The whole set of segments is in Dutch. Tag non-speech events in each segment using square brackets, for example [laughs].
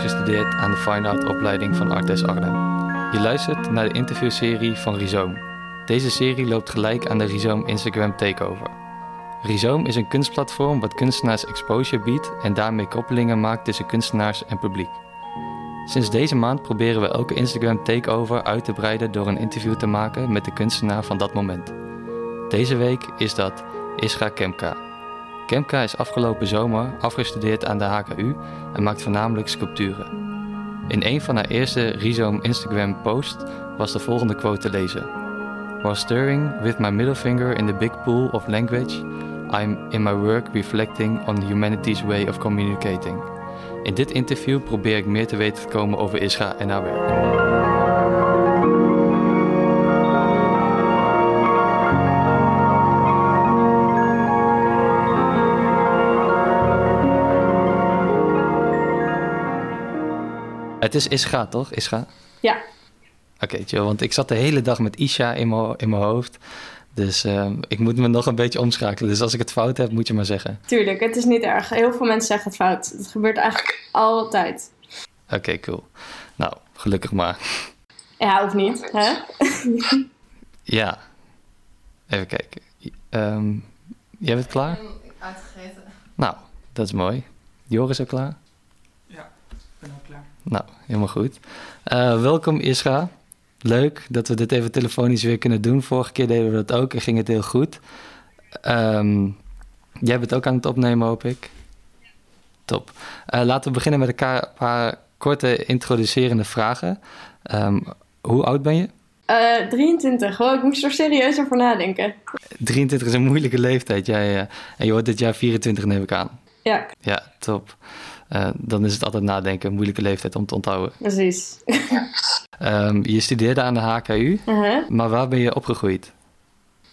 afgestudeerd aan de Fine Art opleiding van Artes Arnhem. Je luistert naar de interviewserie van Rhizoom. Deze serie loopt gelijk aan de Rhizoom Instagram Takeover. Rhizoom is een kunstplatform wat kunstenaars exposure biedt en daarmee koppelingen maakt tussen kunstenaars en publiek. Sinds deze maand proberen we elke Instagram Takeover uit te breiden door een interview te maken met de kunstenaar van dat moment. Deze week is dat Isra Kemka. Kemka is afgelopen zomer afgestudeerd aan de HKU en maakt voornamelijk sculpturen. In een van haar eerste Rhizoom Instagram posts was de volgende quote te lezen. While stirring with my middle finger in the big pool of language, I'm in my work reflecting on humanity's way of communicating. In dit interview probeer ik meer te weten te komen over Isra en haar werk. Het is Isra, toch? Isra? Ja. Oké, chill. Want ik zat de hele dag met Isha in mijn, in mijn hoofd. Dus uh, ik moet me nog een beetje omschakelen. Dus als ik het fout heb, moet je maar zeggen. Tuurlijk, het is niet erg. Heel veel mensen zeggen het fout. Het gebeurt eigenlijk altijd. Oké, okay, cool. Nou, gelukkig maar. Ja, of niet, hè? ja. Even kijken. Um, jij bent klaar? Ik heb uitgegeten. Nou, dat is mooi. Joris ook klaar? Ja, ik ben ook klaar. Nou, helemaal goed. Uh, welkom Isra. Leuk dat we dit even telefonisch weer kunnen doen. Vorige keer deden we dat ook en ging het heel goed. Um, jij bent ook aan het opnemen, hoop ik. Top. Uh, laten we beginnen met een paar korte introducerende vragen. Um, hoe oud ben je? Uh, 23. Oh, ik moest er serieus over nadenken. 23 is een moeilijke leeftijd. Jij, en je wordt dit jaar 24, neem ik aan. Ja. Ja, top. Uh, dan is het altijd nadenken, een moeilijke leeftijd om te onthouden. Precies. um, je studeerde aan de HKU, -huh. maar waar ben je opgegroeid?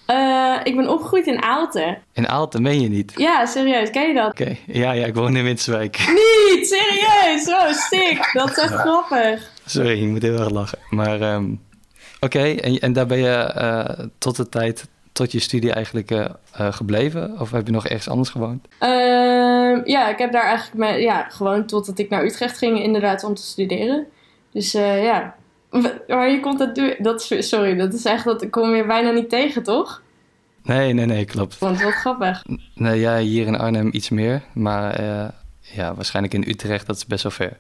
Uh, ik ben opgegroeid in Aalten. In Aalten, meen je niet? Ja, serieus. Ken je dat? Oké, okay. ja, ja, ik woon in Winterswijk. Niet? Serieus? Oh, stik. Dat is echt grappig. Sorry, ik moet heel erg lachen. Maar um, oké, okay. en, en daar ben je uh, tot de tijd, tot je studie eigenlijk uh, gebleven? Of heb je nog ergens anders gewoond? Uh, ja, ik heb daar eigenlijk me, ja, gewoond totdat ik naar Utrecht ging, inderdaad, om te studeren. Dus uh, ja. Maar je komt dat, dat sorry, dat is echt dat ik kom je bijna niet tegen, toch? Nee, nee, nee, klopt. Ik vond het wel grappig. Nee, ja, hier in Arnhem iets meer, maar uh, ja, waarschijnlijk in Utrecht, dat is best wel ver.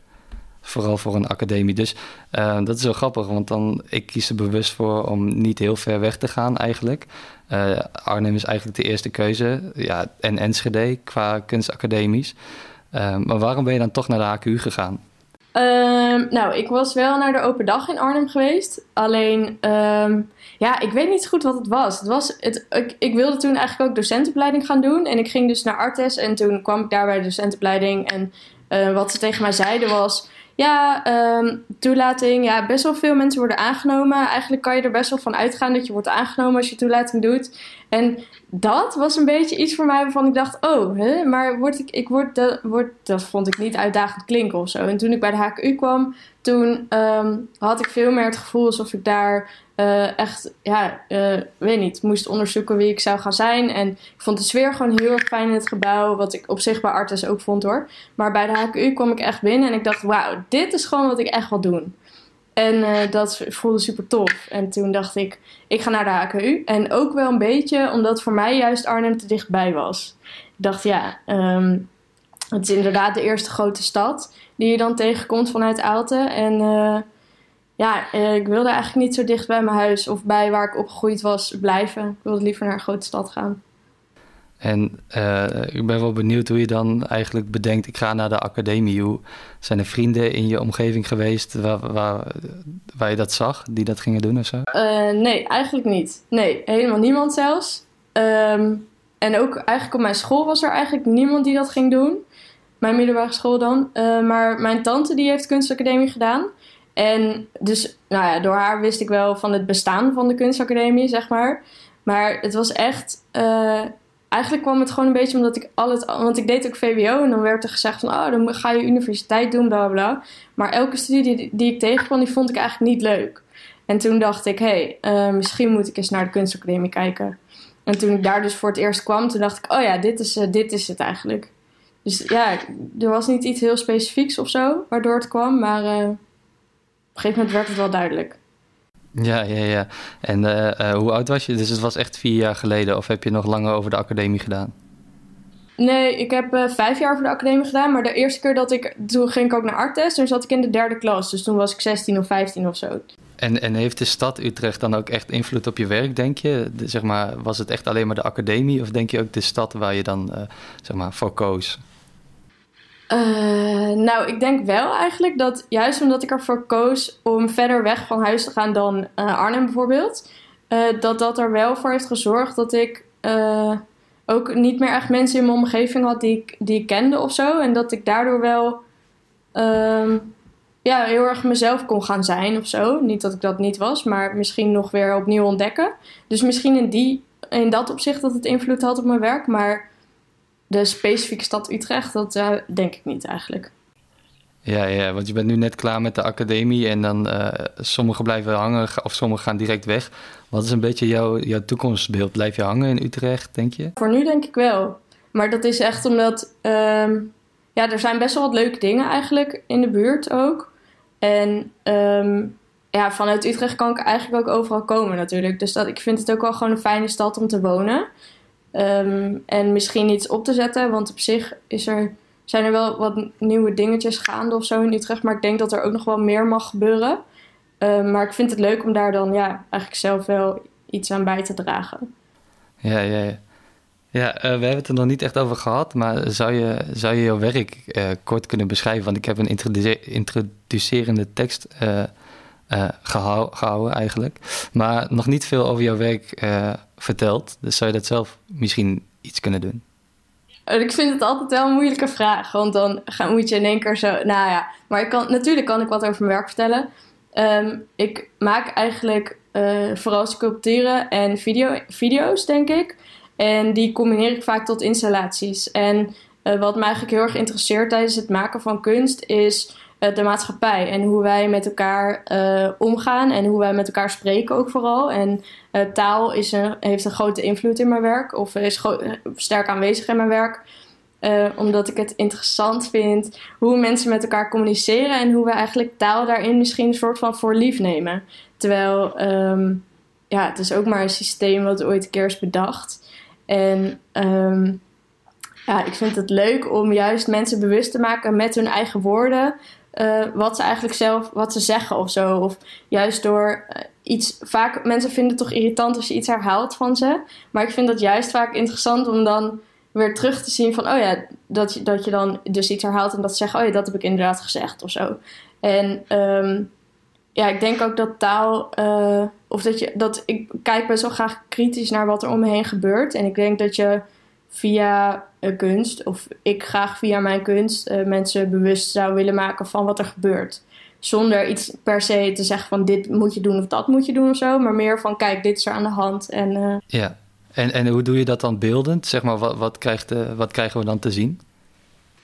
Vooral voor een academie. Dus uh, dat is wel grappig, want dan, ik kies er bewust voor om niet heel ver weg te gaan eigenlijk. Uh, Arnhem is eigenlijk de eerste keuze, ja, en Enschede qua kunstacademies. Uh, maar waarom ben je dan toch naar de HKU gegaan? Um, nou, ik was wel naar de open dag in Arnhem geweest. Alleen, um, ja, ik weet niet goed wat het was. Het was het, ik, ik, wilde toen eigenlijk ook docentenopleiding gaan doen. En ik ging dus naar Artes en toen kwam ik daar bij de docentenopleiding. En wat ze tegen mij zeiden was... Ja, um, toelating. Ja, best wel veel mensen worden aangenomen. Eigenlijk kan je er best wel van uitgaan dat je wordt aangenomen als je toelating doet. En dat was een beetje iets voor mij waarvan ik dacht: oh, hè, maar word ik, ik word, dat, word, dat vond ik niet uitdagend klinken of zo. En toen ik bij de HKU kwam, toen um, had ik veel meer het gevoel alsof ik daar uh, echt, ja, uh, weet niet, moest onderzoeken wie ik zou gaan zijn. En ik vond de sfeer gewoon heel erg fijn in het gebouw, wat ik op zich bij Artes ook vond hoor. Maar bij de HKU kwam ik echt binnen en ik dacht: wauw, dit is gewoon wat ik echt wil doen. En uh, dat voelde super tof. En toen dacht ik, ik ga naar de HKU. En ook wel een beetje omdat voor mij juist Arnhem te dichtbij was. Ik dacht, ja, um, het is inderdaad de eerste grote stad die je dan tegenkomt vanuit Aalten. En ja, ik wilde eigenlijk niet zo dicht bij mijn huis of bij waar ik opgegroeid was blijven. Ik wilde liever naar een grote stad gaan. En uh, ik ben wel benieuwd hoe je dan eigenlijk bedenkt, ik ga naar de academie. Hoe zijn er vrienden in je omgeving geweest waar, waar, waar je dat zag, die dat gingen doen of zo? Uh, nee, eigenlijk niet. Nee, helemaal niemand zelfs. Um, en ook eigenlijk op mijn school was er eigenlijk niemand die dat ging doen. Mijn middelbare school dan. Uh, maar mijn tante die heeft kunstacademie gedaan. En dus, nou ja, door haar wist ik wel van het bestaan van de kunstacademie, zeg maar. Maar het was echt... Uh, eigenlijk kwam het gewoon een beetje omdat ik al het... Want ik deed ook VWO en dan werd er gezegd van... Oh, dan ga je universiteit doen, bla bla. Maar elke studie die, ik tegenkwam, die vond ik eigenlijk niet leuk. En toen dacht ik, hé, hey, misschien moet ik eens naar de kunstacademie kijken. En toen ik daar dus voor het eerst kwam, toen dacht ik, oh ja, dit is, dit is het eigenlijk. Dus ja, er was niet iets heel specifieks of zo waardoor het kwam, maar een gegeven moment werd het wel duidelijk. Ja, ja, ja. En uh, hoe oud was je? Dus het was echt vier jaar geleden, of heb je nog langer over de academie gedaan? Nee, ik heb uh, vijf jaar over de academie gedaan, maar de eerste keer dat ik. Toen ging ik ook naar Artes, toen zat ik in de derde klas, dus toen was ik 16 of 15 of zo. En, en heeft de stad Utrecht dan ook echt invloed op je werk, denk je? De, zeg maar, was het echt alleen maar de academie, of denk je ook de stad waar je dan zeg maar, voor koos? Uh, nou, ik denk wel eigenlijk dat juist omdat ik ervoor koos om verder weg van huis te gaan dan uh, Arnhem bijvoorbeeld, uh, dat dat er wel voor heeft gezorgd dat ik ook niet meer echt mensen in mijn omgeving had die ik, die ik kende of zo. En dat ik daardoor wel um, ja, heel erg mezelf kon gaan zijn of zo. Niet dat ik dat niet was, maar misschien nog weer opnieuw ontdekken. Dus misschien in, die, in dat opzicht dat het invloed had op mijn werk, maar de specifieke stad Utrecht, dat uh, denk ik niet eigenlijk. Ja, ja, want je bent nu net klaar met de academie en dan uh, sommigen blijven hangen of sommigen gaan direct weg. Wat is een beetje jouw, jouw toekomstbeeld? Blijf je hangen in Utrecht, denk je? Voor nu denk ik wel. Maar dat is echt omdat, um, ja, er zijn best wel wat leuke dingen eigenlijk in de buurt ook. En um, ja, vanuit Utrecht kan ik eigenlijk ook overal komen natuurlijk. Dus dat, ik vind het ook wel gewoon een fijne stad om te wonen. Um, en misschien iets op te zetten, want op zich is er, zijn er wel wat nieuwe dingetjes gaande of zo in Utrecht. Maar ik denk dat er ook nog wel meer mag gebeuren. Um, maar ik vind het leuk om daar dan ja, eigenlijk zelf wel iets aan bij te dragen. Ja, ja, ja. Ja, uh, we hebben het er nog niet echt over gehad, maar zou je, zou je jouw werk uh, kort kunnen beschrijven? Want ik heb een introducerende tekst gehou gehouden eigenlijk, maar nog niet veel over jouw werk verteld. Dus zou je dat zelf misschien iets kunnen doen? Ik vind het altijd wel een moeilijke vraag. Want dan moet je in één keer zo. Nou ja, maar ik kan, natuurlijk kan ik wat over mijn werk vertellen. Um, ik maak eigenlijk uh, vooral sculpturen en video, video's, denk ik. En die combineer ik vaak tot installaties. En uh, wat me eigenlijk heel erg interesseert tijdens het maken van kunst is de maatschappij en hoe wij met elkaar uh, omgaan en hoe wij met elkaar spreken ook vooral. En uh, taal is een, heeft een grote invloed in mijn werk of is sterk aanwezig in mijn werk. omdat ik het interessant vind hoe mensen met elkaar communiceren en hoe we eigenlijk taal daarin misschien een soort van voor lief nemen. Terwijl um, ja, het is ook maar een systeem wat ooit een keer is bedacht. En um, ja, ik vind het leuk om juist mensen bewust te maken met hun eigen woorden uh, wat ze eigenlijk zelf, wat ze zeggen of zo. Of juist door uh, iets, vaak, mensen vinden het toch irritant als je iets herhaalt van ze. Maar ik vind dat juist vaak interessant om dan weer terug te zien van, oh ja, dat je, dat je dan dus iets herhaalt en dat ze zeggen, oh ja, dat heb ik inderdaad gezegd of zo. En um, ja, ik denk ook dat taal, uh, of dat je, dat ik kijk best wel graag kritisch naar wat er om me heen gebeurt. En ik denk dat je via kunst, of ik graag via mijn kunst uh, mensen bewust zou willen maken van wat er gebeurt. Zonder iets per se te zeggen van dit moet je doen of dat moet je doen of zo, maar meer van kijk, dit is er aan de hand. En, uh... Ja, en, en hoe doe je dat dan beeldend? Zeg maar, wat, wat, krijgt, wat krijgen we dan te zien?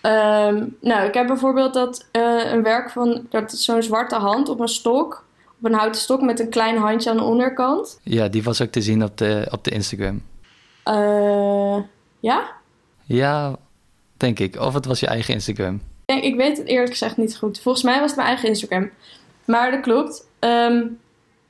Um, nou, ik heb bijvoorbeeld dat een werk van dat zo'n zwarte hand op een stok, op een houten stok met een klein handje aan de onderkant. Ja, die was ook te zien op de, op de Instagram. Ja? Ja, denk ik. Of het was je eigen Instagram. Ik weet het eerlijk gezegd niet goed. Volgens mij was het mijn eigen Instagram. Maar dat klopt. Um,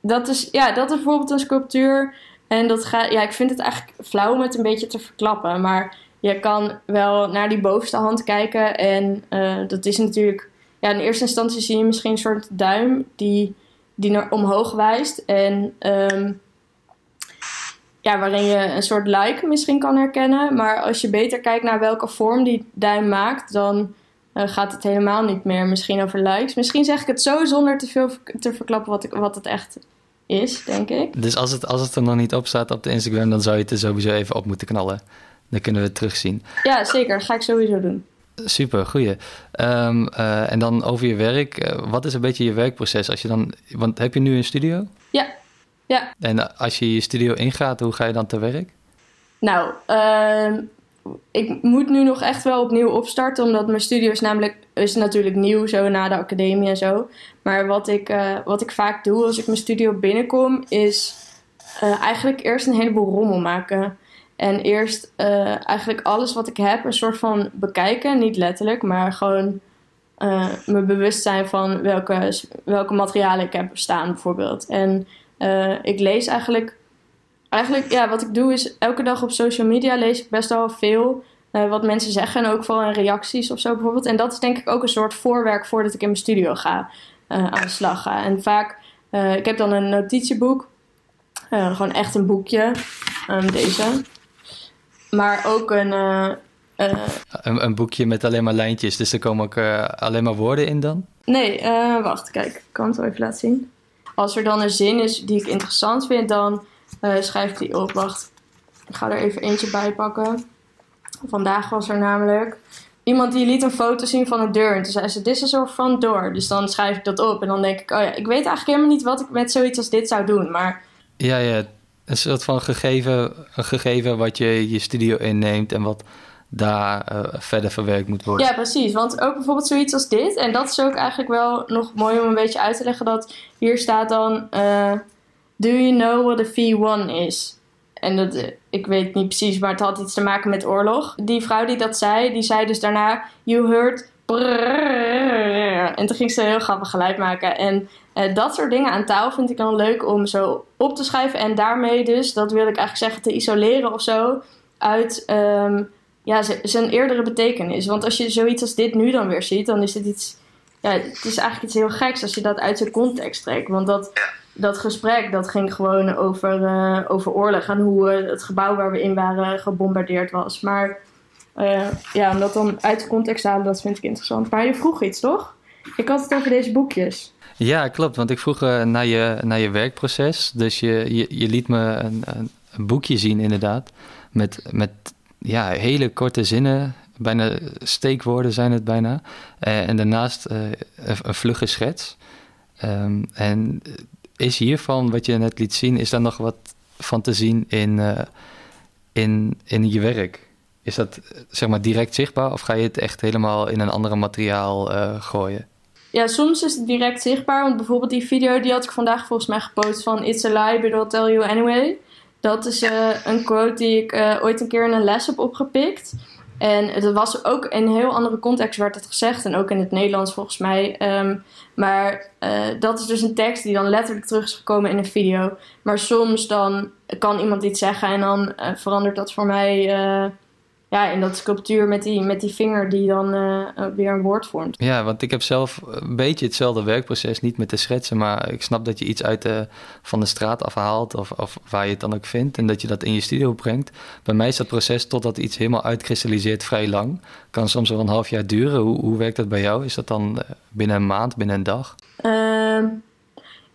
dat, is, ja, dat is bijvoorbeeld een sculptuur. En dat gaat, ja, ik vind het eigenlijk flauw om het een beetje te verklappen. Maar je kan wel naar die bovenste hand kijken. En uh, dat is natuurlijk. Ja, in eerste instantie zie je misschien een soort duim die, die naar omhoog wijst. En um, ja, waarin je een soort like misschien kan herkennen. Maar als je beter kijkt naar welke vorm die duim maakt, dan uh, gaat het helemaal niet meer misschien over likes. Misschien zeg ik het zo zonder te veel te verklappen wat, ik, wat het echt is, denk ik. Dus als het, als het er nog niet op staat op de Instagram, dan zou je het er sowieso even op moeten knallen. Dan kunnen we het terugzien. Ja, zeker. Dat ga ik sowieso doen. Super, goeie. Um, uh, en dan over je werk. Uh, wat is een beetje je werkproces? Als je dan, want heb je nu een studio? Ja, ja. En als je je studio ingaat, hoe ga je dan te werk? Nou, uh, ik moet nu nog echt wel opnieuw opstarten, omdat mijn studio is namelijk is natuurlijk nieuw, zo na de academie en zo. Maar wat ik, uh, wat ik vaak doe als ik mijn studio binnenkom, is uh, eigenlijk eerst een heleboel rommel maken. En eerst uh, eigenlijk alles wat ik heb een soort van bekijken. Niet letterlijk, maar gewoon me bewust zijn van welke, welke materialen ik heb staan bijvoorbeeld. En uh, ik lees eigenlijk... Eigenlijk, ja, wat ik doe is elke dag op social media lees ik best wel veel... wat mensen zeggen en ook vooral in reacties of zo bijvoorbeeld. En dat is denk ik ook een soort voorwerk voordat ik in mijn studio ga aan de slag ga. En vaak, ik heb dan een notitieboek. gewoon echt een boekje. Um, deze. Maar ook een, een, een. boekje met alleen maar lijntjes, dus er komen ook alleen maar woorden in dan? Nee, wacht, kijk, ik kan het wel even laten zien. Als er dan een zin is die ik interessant vind, dan schrijf ik die op. Wacht, ik ga er even eentje bij pakken. Vandaag was er namelijk iemand die liet een foto zien van een deur. En toen zei ze, this is our front door. Dus dan schrijf ik dat op. En dan denk ik, oh ja, ik weet eigenlijk helemaal niet wat ik met zoiets als dit zou doen. Maar... Ja, ja, een soort van gegeven, een gegeven wat je je studio inneemt en wat daar uh, verder verwerkt moet worden. Ja, precies. Want ook bijvoorbeeld zoiets als dit. En dat is ook eigenlijk wel nog mooi om een beetje uit te leggen. Dat hier staat dan... Uh, Do you know what a V1 is? En dat, uh, ik weet niet precies, maar het had iets te maken met oorlog. Die vrouw die dat zei, die zei dus daarna... You heard... En toen ging ze een heel grappig geluid maken. En dat soort dingen aan taal vind ik dan leuk om zo op te schrijven. En daarmee dus, dat wil ik eigenlijk zeggen, te isoleren of zo. Uit ja, zijn eerdere betekenis. Want als je zoiets als dit nu dan weer ziet, dan is het iets. Ja, het is eigenlijk iets heel geks als je dat uit zijn context trekt. Want dat, dat gesprek dat ging gewoon over, uh, over oorlog en hoe uh, het gebouw waar we in waren gebombardeerd was. Maar uh, ja, om dat dan uit de context te halen, dat vind ik interessant. Maar je vroeg iets, toch? Ik had het over deze boekjes. Ja, klopt. Want ik vroeg uh, naar, je, naar je werkproces. Dus je, je, je liet me een, een, een, boekje zien, inderdaad. Met, met ja, hele korte zinnen. Bijna steekwoorden zijn het bijna. Uh, en daarnaast uh, een, vlugge schets. Um, en is hiervan, wat je net liet zien, is daar nog wat van te zien in, in, in je werk? Is dat zeg maar direct zichtbaar of ga je het echt helemaal in een andere materiaal gooien? Ja, soms is het direct zichtbaar. Want bijvoorbeeld die video die had ik vandaag volgens mij gepost van It's a lie, but I'll tell you anyway. Dat is uh, een quote die ik uh, ooit een keer in een les heb opgepikt. En het was ook in een heel andere context werd het gezegd. En ook in het Nederlands volgens mij. Um, maar uh, dat is dus een tekst die dan letterlijk terug is gekomen in een video. Maar soms dan kan iemand iets zeggen en dan verandert dat voor mij ja, in dat sculptuur met die, met die vinger die dan uh, weer een woord vormt. Ja, want ik heb zelf een beetje hetzelfde werkproces, niet met de schetsen, maar ik snap dat je iets uit de, van de straat afhaalt of, of waar je het dan ook vindt en dat je dat in je studio brengt. Bij mij is dat proces totdat iets helemaal uitkristalliseert vrij lang. Kan soms wel een half jaar duren. Hoe, hoe werkt dat bij jou? Is dat dan eh, binnen een maand, binnen een dag? Uh,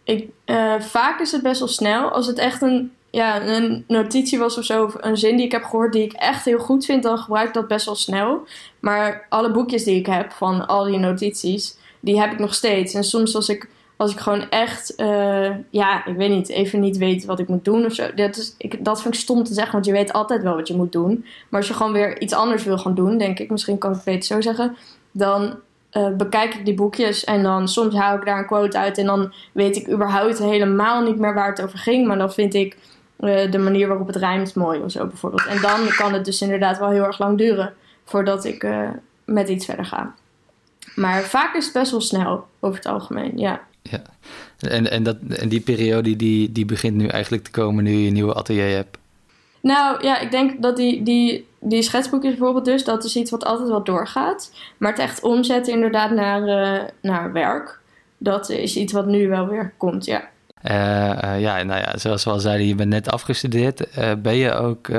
ik, uh, vaak is het best wel snel. Als het echt een ja, een notitie was of zo, een zin die ik heb gehoord die ik echt heel goed vind, dan gebruik ik dat best wel snel. Maar alle boekjes die ik heb van al die notities, die heb ik nog steeds. En soms als ik, als ik gewoon echt, uh, ja, ik weet niet, even niet weet wat ik moet doen of zo. Dat, is, ik, dat vind ik stom te zeggen, want je weet altijd wel wat je moet doen. Maar als je gewoon weer iets anders wil gaan doen, denk ik, misschien kan ik het beter zo zeggen, dan uh, bekijk ik die boekjes en dan soms haal ik daar een quote uit en dan weet ik überhaupt helemaal niet meer waar het over ging. Maar dan vind ik de manier waarop het rijmt mooi of zo bijvoorbeeld. En dan kan het dus inderdaad wel heel erg lang duren voordat ik uh, met iets verder ga. Maar vaak is het best wel snel over het algemeen, ja. Ja, en, en, dat, en die periode die, die begint nu eigenlijk te komen nu je een nieuwe atelier hebt? Nou ja, ik denk dat die, die, die schetsboekjes bijvoorbeeld dus, dat is iets wat altijd wel doorgaat. Maar het echt omzetten inderdaad naar, uh, naar werk, dat is iets wat nu wel weer komt, ja. Uh, ja, nou ja, zoals we al zeiden, je bent net afgestudeerd. Uh, ben je ook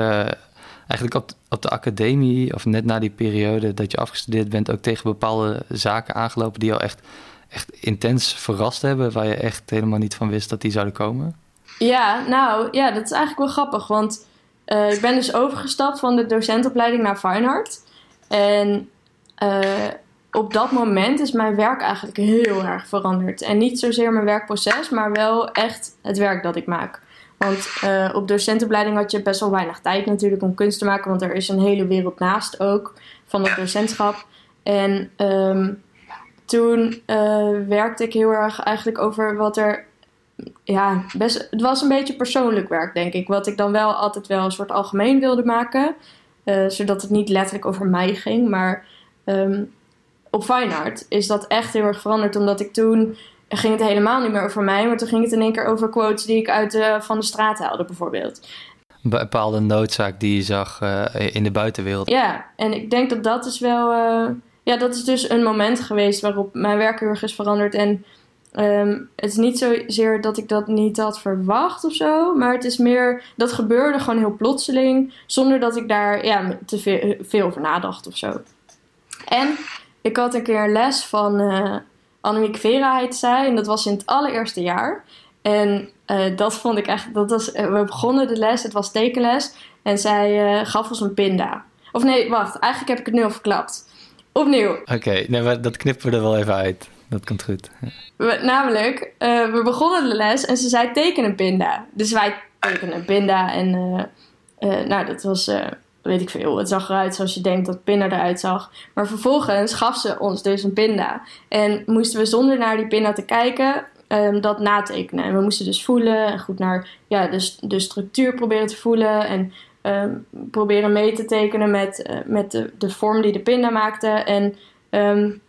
eigenlijk op, op de academie, of net na die periode dat je afgestudeerd bent, ook tegen bepaalde zaken aangelopen die jou echt, echt intens verrast hebben, waar je echt helemaal niet van wist dat die zouden komen? Ja, nou ja, dat is eigenlijk wel grappig, want ik ben dus overgestapt van de docentopleiding naar Fine Art. En op dat moment is mijn werk eigenlijk heel erg veranderd. En niet zozeer mijn werkproces, maar wel echt het werk dat ik maak. Want uh, op docentenopleiding had je best wel weinig tijd natuurlijk om kunst te maken. Want er is een hele wereld naast ook van dat docentschap. En um, toen uh, werkte ik heel erg eigenlijk over wat er... Ja, best, het was een beetje persoonlijk werk, denk ik. Wat ik dan wel altijd wel een soort algemeen wilde maken. Uh, zodat het niet letterlijk over mij ging. Maar um, op Fine Art is dat echt heel erg veranderd. Omdat ik toen ging het helemaal niet meer over mij. Maar toen ging het in één keer over quotes die ik uit de, van de straat haalde bijvoorbeeld. Een bepaalde noodzaak die je zag uh, in de buitenwereld. Ja, en ik denk dat dat is wel... Uh, ja, dat is dus een moment geweest waarop mijn werk heel erg is veranderd. En um, het is niet zozeer dat ik dat niet had verwacht of zo. Maar het is meer, dat gebeurde gewoon heel plotseling. Zonder dat ik daar ja, te veel, veel over nadacht of zo. En ik had een keer een les van uh, Annemiek Vera, heet zij. En dat was in het allereerste jaar. En uh, dat vond ik echt, dat was, uh, we begonnen de les, het was tekenles. En zij gaf ons een pinda. Of nee, wacht, eigenlijk heb ik het nu al verklapt. Opnieuw. Oké, okay, nee, dat knippen we er wel even uit. Dat komt goed. Ja. We, namelijk, we begonnen de les en ze zei teken een pinda. Dus wij tekenen een pinda en nou, dat was weet ik veel. Het zag eruit zoals je denkt dat pinda eruit zag. Maar vervolgens gaf ze ons dus een pinda. En moesten we zonder naar die pinda te kijken um, dat natekenen. En we moesten dus voelen en goed naar ja, de, de structuur proberen te voelen. En um, proberen mee te tekenen met, uh, met de, de vorm die de pinda maakte. En um,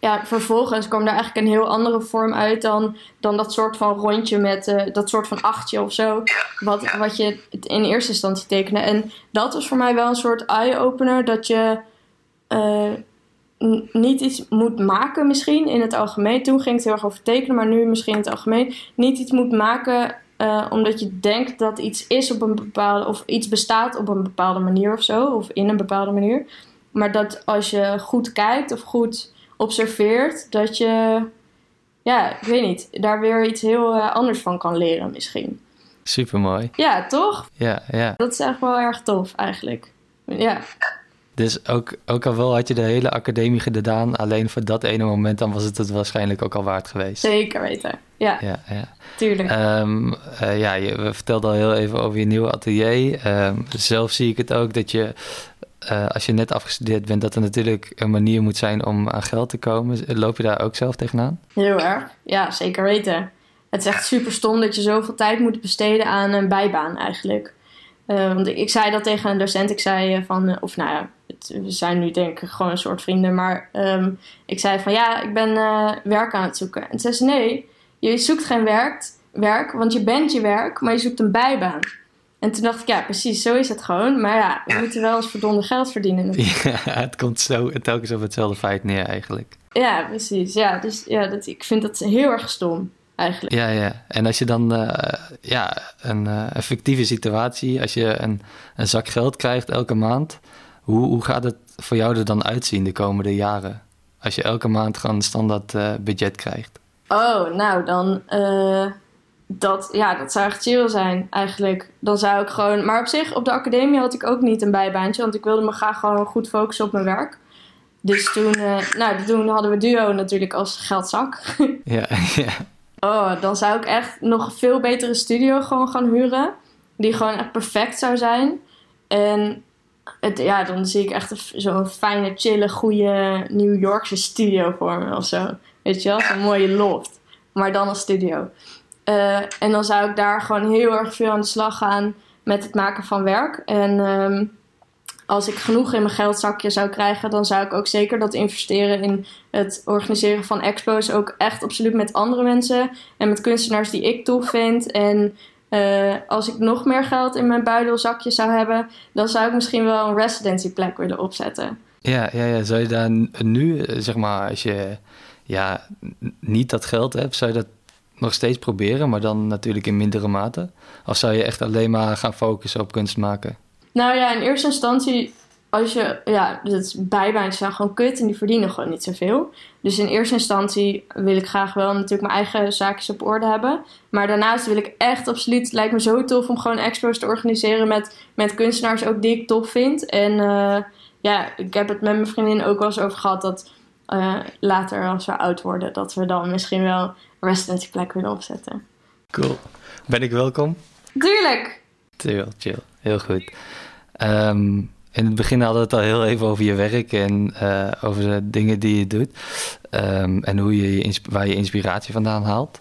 ja, vervolgens kwam daar eigenlijk een heel andere vorm uit dan, dan dat soort van rondje met uh, dat soort van achtje of zo. Wat, wat je in eerste instantie tekende. En dat was voor mij wel een soort eye-opener dat je uh, niet iets moet maken misschien in het algemeen. Toen ging het heel erg over tekenen, maar nu misschien in het algemeen. Niet iets moet maken uh, omdat je denkt dat iets is op een bepaalde... of iets bestaat op een bepaalde manier of zo. Of in een bepaalde manier. Maar dat als je goed kijkt of goed observeert... dat je, ja, ik weet niet... daar weer iets heel uh, anders van kan leren misschien. Supermooi. Ja, toch? Ja, ja. Dat is echt wel erg tof eigenlijk. Ja. Dus ook, ook al wel had je de hele academie gedaan, alleen voor dat ene moment, dan was het het waarschijnlijk ook al waard geweest. Zeker weten, ja. Ja, ja. Tuurlijk. Um, uh, ja, je we vertelden al heel even over je nieuwe atelier. Um, zelf zie ik het ook dat je, uh, als je net afgestudeerd bent, dat er natuurlijk een manier moet zijn om aan geld te komen. Loop je daar ook zelf tegenaan? Heel erg, ja, zeker weten. Het is echt super stom dat je zoveel tijd moet besteden aan een bijbaan eigenlijk. Uh, want ik, zei dat tegen een docent. Ik zei van, of nou ja, we zijn nu denk ik gewoon een soort vrienden. Maar um, ik zei van ja, ik ben werk aan het zoeken. En zei ze nee, je zoekt geen werk, werk, want je bent je werk, maar je zoekt een bijbaan. En toen dacht ik, ja, precies, zo is het gewoon. Maar ja, we moeten wel eens verdonde geld verdienen. [laughs] Ja, het komt zo telkens op hetzelfde feit neer eigenlijk. Ja, precies. Ja, dus ja, dat, ik vind dat heel erg stom eigenlijk. Ja, ja. En als je dan uh, ja, een, uh, een fictieve situatie, als je een, een zak geld krijgt elke maand, hoe, hoe gaat het voor jou er dan uitzien de komende jaren? Als je elke maand gewoon een standaard uh, budget krijgt. Oh, nou dan. Dat, ja, dat zou echt chill zijn eigenlijk. Dan zou ik gewoon. Maar op zich, op de academie had ik ook niet een bijbaantje. Want ik wilde me graag gewoon goed focussen op mijn werk. Dus toen, uh, nou, toen hadden we duo natuurlijk als geldzak. [laughs] ja, ja. Oh, dan zou ik echt nog een veel betere studio gewoon gaan huren. Die gewoon echt perfect zou zijn. En het, ja, dan zie ik echt zo'n fijne, chille, goede New Yorkse studio voor me of zo. Weet je wel, zo'n mooie loft. Maar dan als studio. Uh, en dan zou ik daar gewoon heel erg veel aan de slag gaan met het maken van werk. En um, als ik genoeg in mijn geldzakje zou krijgen, dan zou ik ook zeker dat investeren in het organiseren van expos. Ook echt absoluut met andere mensen en met kunstenaars die ik tof vind. En uh, als ik nog meer geld in mijn buidelzakje zou hebben, dan zou ik misschien wel een residency plek willen opzetten. Ja, ja, ja. zou je daar nu, zeg maar, als je ja, niet dat geld hebt, zou je dat nog steeds proberen, maar dan natuurlijk in mindere mate? Of zou je echt alleen maar gaan focussen op kunst maken? Nou ja, in eerste instantie, als je, ja, het bijbaantjes zijn gewoon kut en die verdienen gewoon niet zoveel. Dus in eerste instantie wil ik graag wel natuurlijk mijn eigen zaakjes op orde hebben. Maar daarnaast wil ik echt absoluut, lijkt me zo tof om gewoon expos te organiseren met, met kunstenaars ook die ik tof vind. En uh, ja, ik heb het met mijn vriendin ook wel eens over gehad dat uh, later als we oud worden, dat we dan misschien wel een residency plek willen opzetten. Cool. Ben ik welkom? Tuurlijk! Chill, chill. Heel goed. Ehm, in het begin hadden we het al heel even over je werk en uh, over de dingen die je doet. Um, en hoe je, je waar je inspiratie vandaan haalt.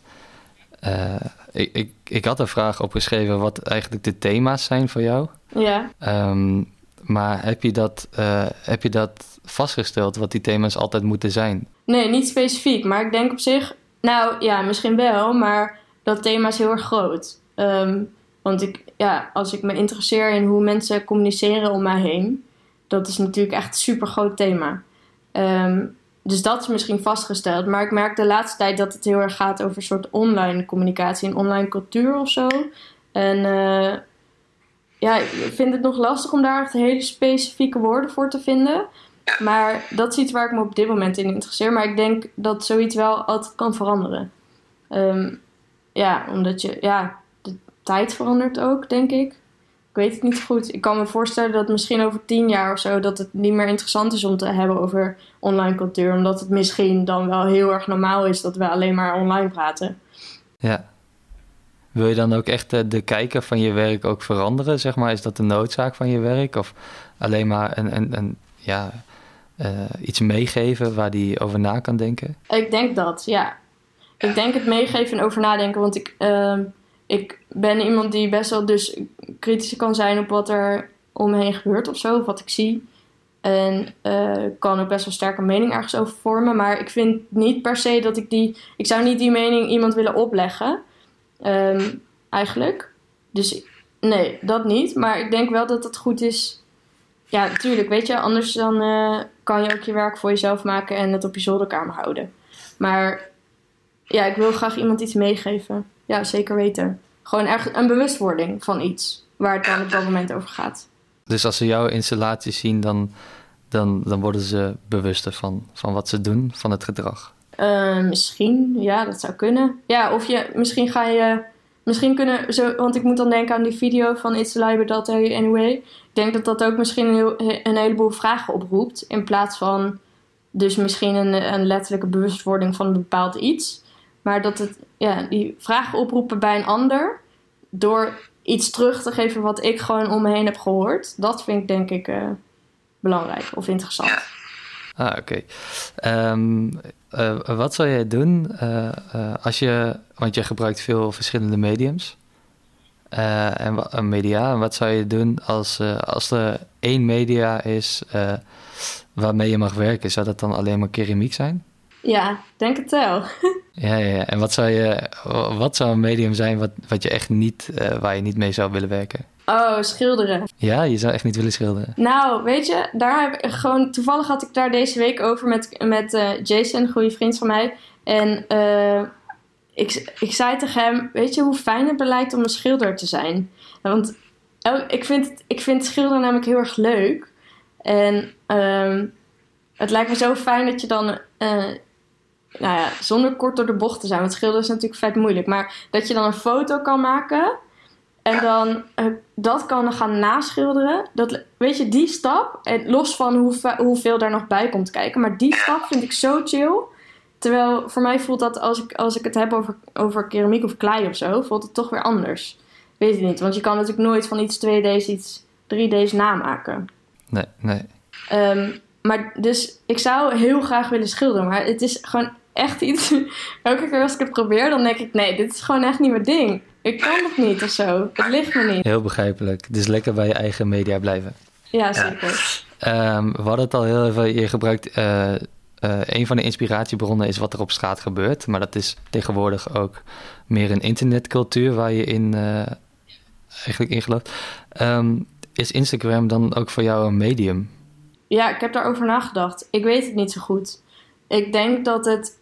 Uh, ik, ik, ik had een vraag opgeschreven wat eigenlijk de thema's zijn voor jou. Ja. Um, maar heb je, dat, uh, heb je dat vastgesteld, wat die thema's altijd moeten zijn? Nee, niet specifiek. Maar ik denk op zich, nou ja, misschien wel, maar dat thema is heel erg groot. Um, want ik, ja, als ik me interesseer in hoe mensen communiceren om mij heen, dat is natuurlijk echt een super groot thema. Um, dus dat is misschien vastgesteld. Maar ik merk de laatste tijd dat het heel erg gaat over een soort online communicatie en online cultuur of zo. En uh, ja, ik vind het nog lastig om daar echt hele specifieke woorden voor te vinden. Maar dat is iets waar ik me op dit moment in interesseer. Maar ik denk dat zoiets wel altijd kan veranderen. Um, ja, omdat je, ja, de tijd verandert ook, denk ik. Ik weet het niet goed. Ik kan me voorstellen dat misschien over tien jaar of zo... dat het niet meer interessant is om te hebben over online cultuur. Omdat het misschien dan wel heel erg normaal is dat we alleen maar online praten. Ja. Wil je dan ook echt de, de kijker van je werk ook veranderen, zeg maar? Is dat de noodzaak van je werk? Of alleen maar een, een, een ja, uh, iets meegeven waar die over na kan denken? Ik denk dat, ja. Ik denk het meegeven en over nadenken. Want ik, uh, ik ben iemand die best wel dus kritisch kan zijn op wat er om me heen gebeurt of zo. Of wat ik zie. En uh, kan ook best wel sterke mening ergens over vormen. Maar ik vind niet per se dat ik die... Ik zou niet die mening iemand willen opleggen. Um, eigenlijk. Dus nee, dat niet. Maar ik denk wel dat het goed is. Ja, natuurlijk, weet je, anders dan uh, kan je ook je werk voor jezelf maken en het op je zolderkamer houden. Maar ja, ik wil graag iemand iets meegeven. Ja, zeker weten. Gewoon echt een bewustwording van iets waar het dan op dat moment over gaat. Dus als ze jouw installaties zien, dan, dan, dan worden ze bewuster van, van wat ze doen, van het gedrag. Uh, misschien, ja, dat zou kunnen. Ja, of je, misschien ga je, misschien kunnen, zo, want ik moet dan denken aan die video van It's a Lie That Anyway. Ik denk dat dat ook misschien een, heleboel vragen oproept, in plaats van dus misschien een, een letterlijke bewustwording van een bepaald iets. Maar dat het, ja, die vragen oproepen bij een ander, door iets terug te geven wat ik gewoon om me heen heb gehoord, dat vind ik denk ik uh, belangrijk of interessant. Ah, oké. Okay. Um, uh, wat zou jij doen uh, uh, als je, want je gebruikt veel verschillende mediums en media, en wat zou je doen als, als er één media is waarmee je mag werken? Zou dat dan alleen maar keramiek zijn? Ja, denk het wel. [laughs] ja, ja, ja, en wat zou, je, wat zou een medium zijn wat, wat je echt niet, waar je niet mee zou willen werken? Oh, schilderen. Ja, je zou echt niet willen schilderen. Nou, weet je, daar heb ik gewoon. Toevallig had ik daar deze week over met, met uh, Jason, een goede vriend van mij. En uh, ik, ik zei tegen hem: Weet je hoe fijn het lijkt om een schilder te zijn? Want ik vind, ik vind schilderen namelijk heel erg leuk. En um, het lijkt me zo fijn dat je dan. Uh, nou ja, zonder kort door de bocht te zijn. Want schilderen is natuurlijk vet moeilijk. Maar dat je dan een foto kan maken en dan uh, dat kan gaan naschilderen. Dat, weet je, die stap, en los van hoe, hoeveel daar nog bij komt kijken, maar die stap vind ik zo chill. Terwijl voor mij voelt dat als ik, als ik het heb over, over keramiek of klei of zo, voelt het toch weer anders. Weet je niet, want je kan natuurlijk nooit van iets 2D's iets 3D's namaken. Nee, nee. Um, maar dus ik zou heel graag willen schilderen, maar het is gewoon echt iets. [laughs] Elke keer als ik het probeer, dan denk ik: nee, dit is gewoon echt niet mijn ding. Ik kan het niet of zo. Het ligt me niet. Heel begrijpelijk. Dus lekker bij je eigen media blijven. Ja, zeker. Ja. Um, we hadden het al heel even. Je gebruikt. Uh, uh, een van de inspiratiebronnen is wat er op straat gebeurt. Maar dat is tegenwoordig ook meer een internetcultuur waar je in uh, eigenlijk in gelooft. Um, is Instagram dan ook voor jou een medium? Ja, ik heb daarover nagedacht. Ik weet het niet zo goed. Ik denk dat het.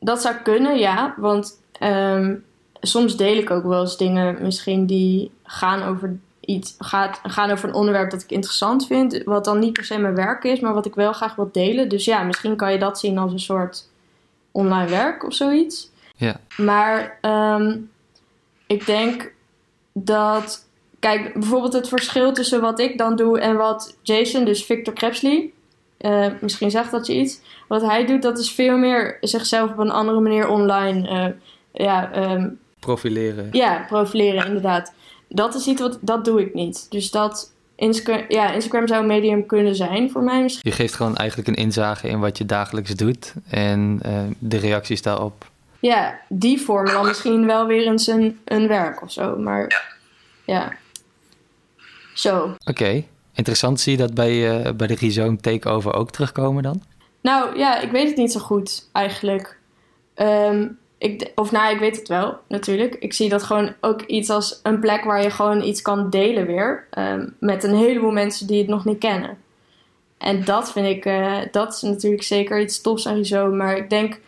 Dat zou kunnen, ja. Want um, soms deel ik ook wel eens dingen misschien die gaan over iets, gaat, gaan over een onderwerp dat ik interessant vind. Wat dan niet per se mijn werk is, maar wat ik wel graag wil delen. Dus ja, misschien kan je dat zien als een soort online werk of zoiets. Ja. Maar um, ik denk dat. Kijk, bijvoorbeeld het verschil tussen wat ik dan doe en wat Jason, dus Victor Krebsley. Uh, misschien zegt dat je iets. Wat hij doet, dat is veel meer zichzelf op een andere manier online. Uh, ja, um, Profileren. Ja, profileren inderdaad. dat is iets wat, dat doe ik niet. Dus dat Instagram, ja, Instagram zou een medium kunnen zijn voor mij misschien. Je geeft gewoon eigenlijk een inzage in wat je dagelijks doet en uh, de reacties daarop. Ja, die vormen dan misschien wel weer eens een, een werk of zo. Maar ja, zo. Oké, interessant. Zie je dat bij, uh, bij de Rhizome Takeover ook terugkomen dan? Nou ja, ik weet het niet zo goed eigenlijk. Um, ik, of nou, ik weet het wel natuurlijk. Ik zie dat gewoon ook iets als een plek waar je gewoon iets kan delen weer. Um, met een heleboel mensen die het nog niet kennen. En dat vind ik, uh, dat is natuurlijk zeker iets tofs aan zo. Maar ik denk,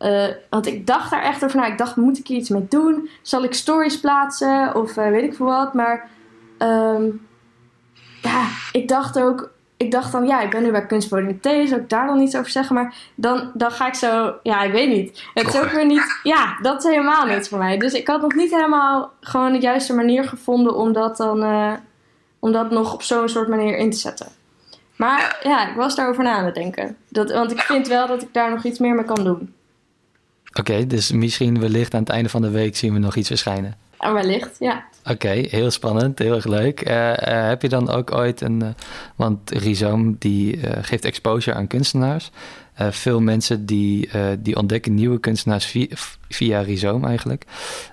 uh, want ik dacht daar echt over na. Ik dacht, moet ik hier iets mee doen? Zal ik stories plaatsen? Of uh, weet ik veel wat. Maar um, ja, ik dacht ook, ik dacht dan, ja, ik ben nu bij Kunstpodium T, zou ik daar dan iets over zeggen? Maar dan, dan ga ik zo, ja, ik weet niet. Het is ook weer niet, ja, dat is helemaal niets voor mij. Dus ik had nog niet helemaal gewoon de juiste manier gevonden om dat dan, uh, om dat nog op zo'n soort manier in te zetten. Maar ja, ik was daarover na aan het denken. Dat, want ik vind wel dat ik daar nog iets meer mee kan doen. Oké, okay, dus misschien wellicht aan het einde van de week zien we nog iets verschijnen. En wellicht, ja. Oké, okay, heel spannend, heel erg leuk. Uh, uh, heb je dan ook ooit een... Uh, want Rhizome die geeft exposure aan kunstenaars. veel mensen die, die ontdekken nieuwe kunstenaars via, via Rhizome eigenlijk.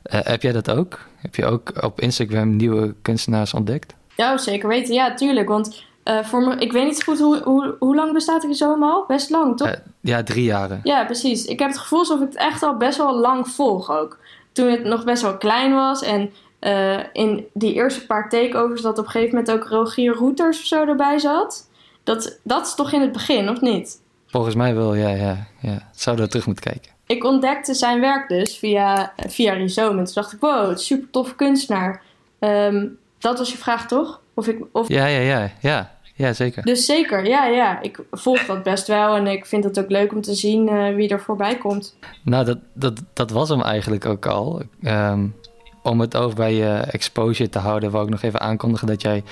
heb jij dat ook? Heb je ook op Instagram nieuwe kunstenaars ontdekt? Ja, zeker weten. Ja, tuurlijk. Want voor me, ik weet niet goed hoe, hoe, hoe lang bestaat Rhizome al? Best lang, toch? ja, drie jaren. Ja, precies. Ik heb het gevoel alsof ik het echt al best wel lang volg ook toen het nog best wel klein was. En uh, in die eerste paar takeovers dat op een gegeven moment ook Rogier Routers of zo erbij zat. Dat, dat is toch in het begin, of niet? Volgens mij wel, ja. ja, ja. Zouden we terug moeten kijken. Ik ontdekte zijn werk dus via, via Rhizome. En toen dacht ik, wow, super tof kunstenaar. Um, dat was je vraag, toch? Of ik, of... Ja, ja, ja, ja. Ja, zeker. Dus zeker, ja, ja. Ik volg dat best wel en ik vind het ook leuk om te zien uh, wie er voorbij komt. Nou, dat, dat, dat was hem eigenlijk ook al. Um, om het over bij je exposure te houden, wou ik nog even aankondigen dat jij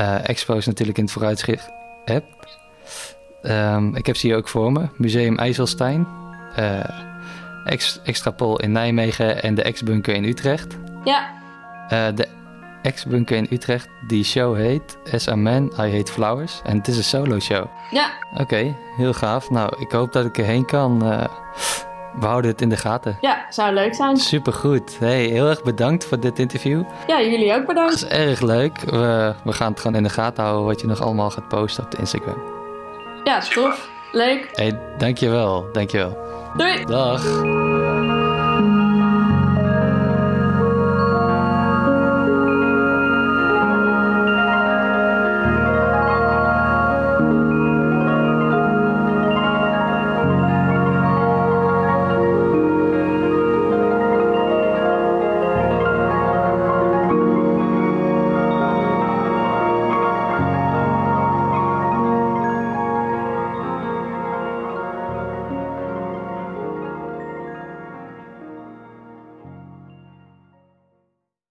uh, expos natuurlijk in het vooruitzicht hebt. Um, ik heb ze hier ook voor me. Museum IJsselstein, uh, Ex Extrapol in Nijmegen en de Ex-bunker in Utrecht. Ja. Uh, de Ex-bunker in Utrecht, die show heet As a Man, I Hate Flowers. En het is een solo show. Ja. Oké, okay, heel gaaf. Nou, ik hoop dat ik erheen kan. Uh, we houden het in de gaten. Ja, zou leuk zijn. Supergoed. Hey, heel erg bedankt voor dit interview. Ja, jullie ook bedankt. Het is erg leuk. We, we gaan het gewoon in de gaten houden wat je nog allemaal gaat posten op de Instagram. Ja, tof. Leuk. Hey, dankjewel. Dankjewel. Doei. Dag.